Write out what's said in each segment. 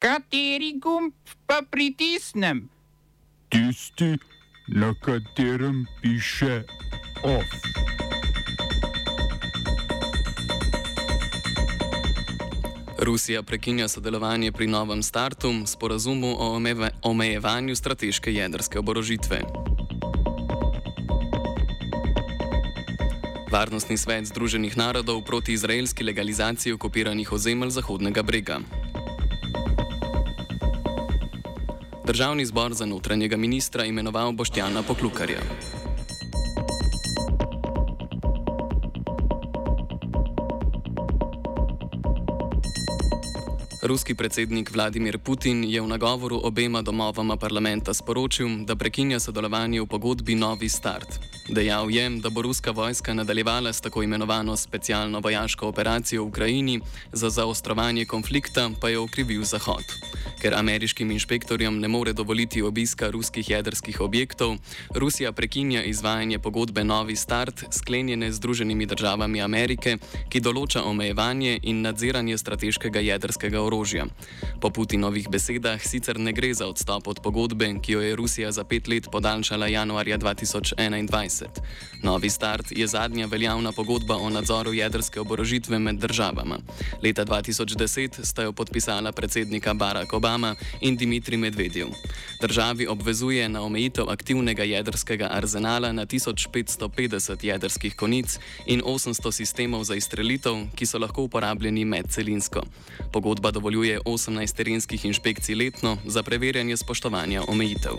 Kateri gumb pa pritisnem? Tisti, na katerem piše OF. Rusija prekinja sodelovanje pri novem startu, sporazumu o omejevanju strateške jedrske oborožitve. Varnostni svet Združenih narodov proti izraelski legalizaciji okupiranih ozemelj Zahodnega brega. Državni zbor za notranjega ministra imenoval Boštjana Poklukarja. Ruski predsednik Vladimir Putin je v nagovoru obema domovama parlamenta sporočil, da prekinja sodelovanje v pogodbi Novi Start. Dejal je, da bo ruska vojska nadaljevala s tako imenovano specialno vojaško operacijo v Ukrajini, za zaostrovanje konflikta pa je okrivil Zahod. Ker ameriškim inšpektorjem ne more dovoliti obiska ruskih jedrskih objektov, Rusija prekinja izvajanje pogodbe Novi Start, sklenjene z Združenimi državami Amerike, ki določa omejevanje in nadziranje strateškega jedrskega orožja. Po Putinovih besedah sicer ne gre za odstop od pogodbe, ki jo je Rusija za pet let podaljšala januarja 2021. Novi Start je zadnja veljavna pogodba o nadzoru jedrske oborožitve med državama. Leta 2010 sta jo podpisala predsednika Barack Obama. Obama in Dimitrij Medvedjev. Državi obvezuje na omejitev aktivnega jedrskega arzenala na 1550 jedrskih konic in 800 sistemov za izstrelitev, ki so lahko uporabljeni medcelinsko. Pogodba dovoljuje 18 terenskih inšpekcij letno za preverjanje spoštovanja omejitev.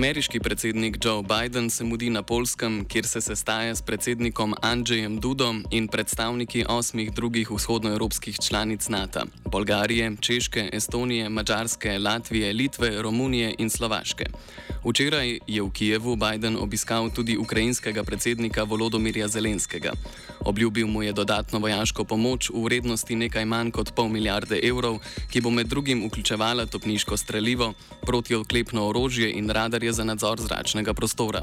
Ameriški predsednik Joe Biden se mudi na Polskem, kjer se sestaja s predsednikom Andrzejem Dudom in predstavniki osmih drugih vzhodnoevropskih članic NATO: Bolgarije, Češke, Estonije, Mačarske, Latvije, Litve, Romunije in Slovaške. Včeraj je v Kijevu Biden obiskal tudi ukrajinskega predsednika Volodomirja Zelenskega. Obljubil mu je dodatno vojaško pomoč v vrednosti nekaj manj kot pol milijarde evrov, ki bo med drugim vključevala topniško streljivo, protioklepno orožje in radarje za nadzor zračnega prostora.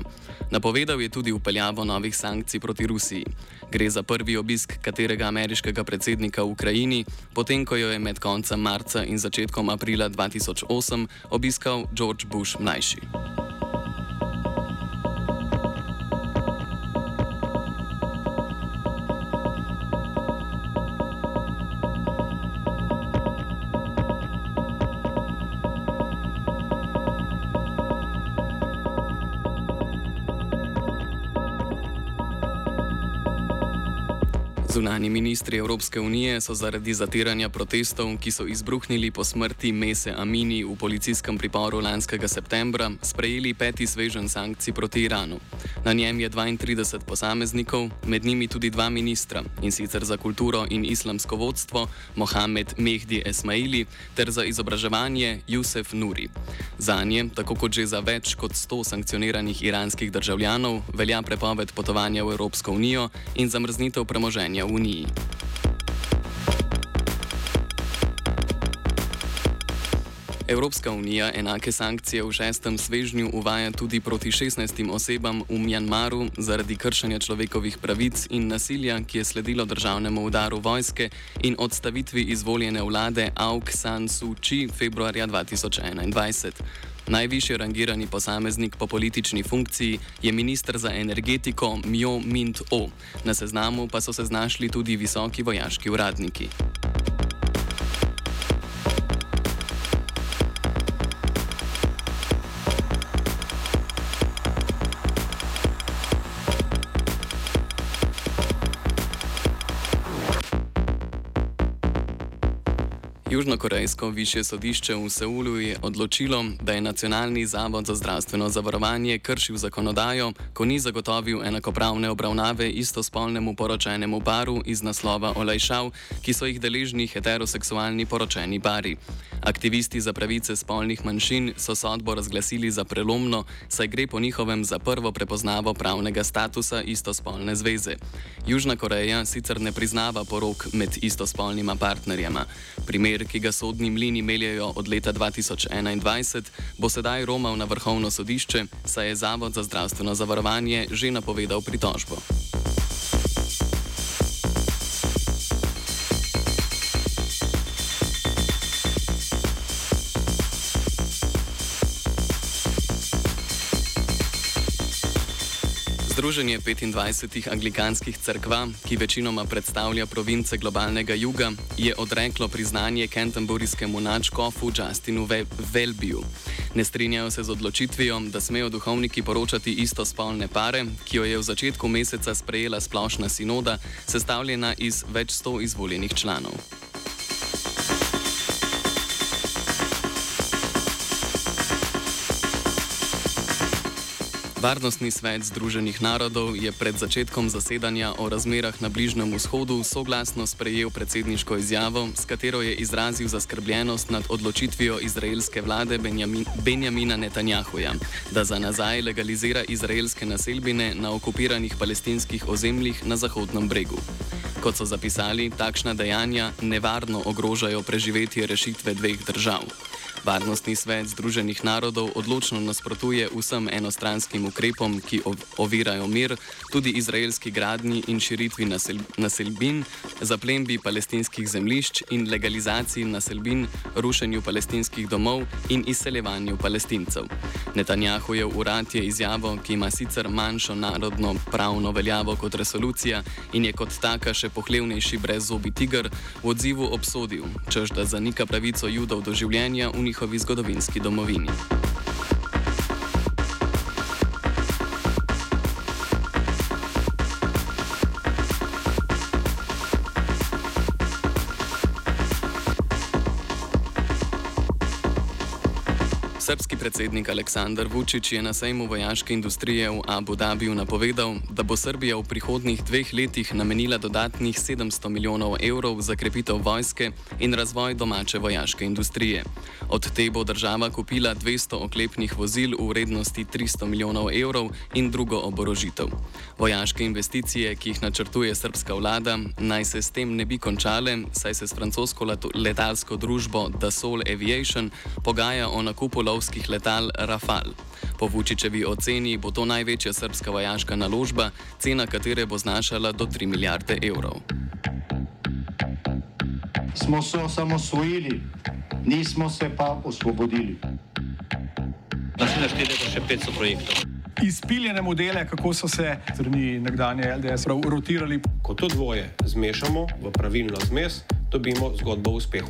Napovedal je tudi upeljavo novih sankcij proti Rusiji. Gre za prvi obisk katerega ameriškega predsednika v Ukrajini, potem ko jo je med koncem marca in začetkom aprila 2008 obiskal George Bush mlajši. Zunani ministri Evropske unije so zaradi zatiranja protestov, ki so izbruhnili po smrti Mese Amini v policijskem priporu lanskega septembra, sprejeli peti svežen sankcij proti Iranu. Na njem je 32 posameznikov, med njimi tudi dva ministra, in sicer za kulturo in islamsko vodstvo Mohamed Mehdi Esmaili ter za izobraževanje Jusef Nuri. Za nje, tako kot že za več kot 100 sankcioniranih iranskih državljanov, velja prepoved potovanja v Evropsko unijo in zamrznitev premoženja Uniji. Evropska unija enake sankcije v šestem svežnju uvaja tudi proti 16 osebam v Mjanmaru zaradi kršenja človekovih pravic in nasilja, ki je sledilo državnemu udaru vojske in odstavitvi izvoljene vlade Aung San Suu Kyi februarja 2021. Najvišji rangirani posameznik po politični funkciji je ministr za energetiko Mjo Mint O. Na seznamu pa so se znašli tudi visoki vojaški uradniki. Južnokorejsko više sodišče v Seulu je odločilo, da je Nacionalni zavod za zdravstveno zavarovanje kršil zakonodajo, ko ni zagotovil enakopravne obravnave istospolnemu poročenemu paru iz naslova olajšav, ki so jih deležni heteroseksualni poročeni pari. Aktivisti za pravice spolnih manjšin so sodbo razglasili za prelomno, saj gre po njihovem za prvo prepoznavo pravnega statusa istospolne zveze. Južna Koreja sicer ne priznava porok med istospolnima partnerjema. Primer, ki ga sodni mlini meljajo od leta 2021, bo sedaj romal na vrhovno sodišče, saj je Zavod za zdravstveno zavarovanje že napovedal pritožbo. Združenje 25 anglikanskih crkva, ki večinoma predstavlja province globalnega juga, je odreklo priznanje kentemburijskemu načkofu Justinu Velbiju. Ne strinjajo se z odločitvijo, da smejo duhovniki poročati istospolne pare, ki jo je v začetku meseca sprejela splošna sinoda, sestavljena iz več sto izvoljenih članov. Varnostni svet Združenih narodov je pred začetkom zasedanja o razmerah na Bližnjem vzhodu soglasno sprejel predsedniško izjavo, s katero je izrazil zaskrbljenost nad odločitvijo izraelske vlade Benjamin, Benjamina Netanjahuja, da za nazaj legalizira izraelske naselbine na okupiranih palestinskih ozemljih na Zahodnem bregu. Kot so zapisali, takšna dejanja nevarno ogrožajo preživetje rešitve dveh držav. Varnostni svet Združenih narodov odločno nasprotuje vsem enostranskim ukrepom, ki ovirajo mir, tudi izraelski gradni in širitvi nasel naselbin, zaplembi palestinskih zemljišč in legalizaciji naselbin, rušenju palestinskih domov in izseljevanju palestincev. Netanjahujev urad je izjavo, ki ima sicer manjšo narodno pravno veljavo kot resolucija in je kot taka še pohlevnejši brez zobi tiger, v odzivu obsodil, čež da zanika pravico judov do življenja v njihovih njihovi zgodovinski domovini. Predsednik Aleksandar Vučić je na sejmu vojaške industrije v Abu Dhabiju napovedal, da bo Srbija v prihodnjih dveh letih namenila dodatnih 700 milijonov evrov za krepitev vojske in razvoj domače vojaške industrije. Od te bo država kupila 200 oklepnih vozil v vrednosti 300 milijonov evrov in drugo oborožitev. Vojaške investicije, ki jih načrtuje srpska vlada, naj se s tem ne bi končale, saj se s francosko letalsko družbo Dassault Aviation pogaja o nakupu lovcev lovskih letal Rafal. Po Vučičevi oceni bo to največja srpska vojaška naložba, cena katere bo znašala do 3 milijarde evrov. Smo se osamosvojili, nismo se pa osvobodili. Naslednje število je še 500 projektov. Izpiljene modele, kako so se strani nekdanje LDS rotirali. Ko to dvoje zmešamo v pravilno zmes, dobimo zgodbo o uspehu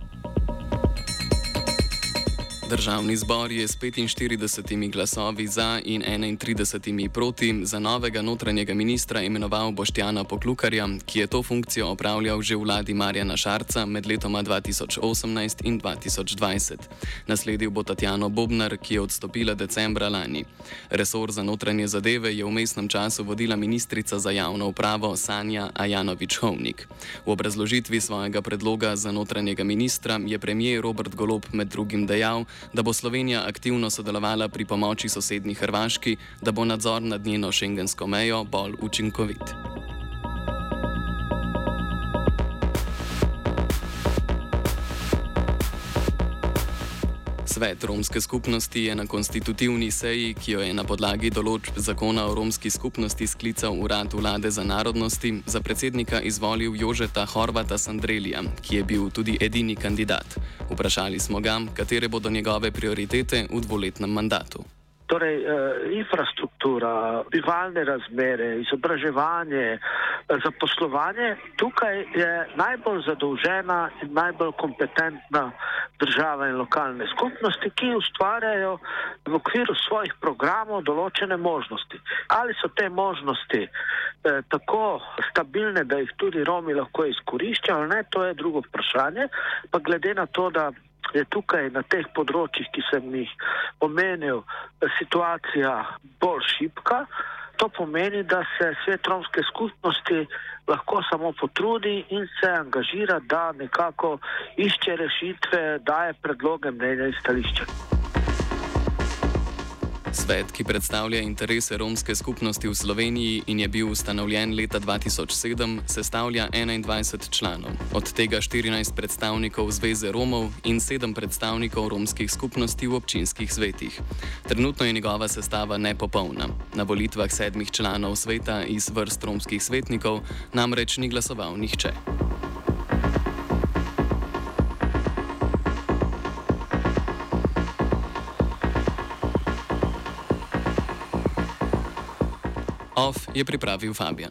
Državni zbor je s 45 glasovi za in 31 proti za novega notranjega ministra imenoval Boštjana Poklukarja, ki je to funkcijo opravljal že v vladi Marjana Šarca med letoma 2018 in 2020. Nasledil bo Tatjano Bobnar, ki je odstopila decembra lani. Resor za notranje zadeve je v mestnem času vodila ministrica za javno upravo Sanja Ajanovič-Hovnik. V obrazložitvi svojega predloga za notranjega ministra je premijer Robert Golob med drugim dejal, da bo Slovenija aktivno sodelovala pri pomoči sosednji Hrvaški, da bo nadzor nad njeno šengensko mejo bolj učinkovit. Svet romske skupnosti je na konstitutivni seji, ki jo je na podlagi določb zakona o romski skupnosti sklical Urad vlade za narodnosti, za predsednika izvolil Jožeta Horvata Sandrelija, ki je bil tudi edini kandidat. Vprašali smo ga, katere bodo njegove prioritete v dvoletnem mandatu. Torej, eh, infrastruktura, bivalne razmere, izobraževanje, eh, zaposlovanje, tukaj je najbolj zadolžena in najbolj kompetentna država in lokalne skupnosti, ki ustvarjajo v okviru svojih programov določene možnosti. Ali so te možnosti eh, tako stabilne, da jih tudi Romi lahko izkoriščajo, ne, to je drugo vprašanje. Pa glede na to, da je tukaj na teh področjih, ki sem jih omenil, situacija bolj šipka, to pomeni, da se svet romske skupnosti lahko samo potrudi in se angažira, da nekako išče rešitve, daje predloge, mnenja in stališča. Svet, ki predstavlja interese romske skupnosti v Sloveniji in je bil ustanovljen leta 2007, sestavlja 21 članov, od tega 14 predstavnikov Zveze Romov in 7 predstavnikov romskih skupnosti v občinskih svetih. Trenutno je njegova sestava nepopolna. Na volitvah sedmih članov sveta iz vrst romskih svetnikov namreč ni glasoval nihče. OF je pripravil Fabian.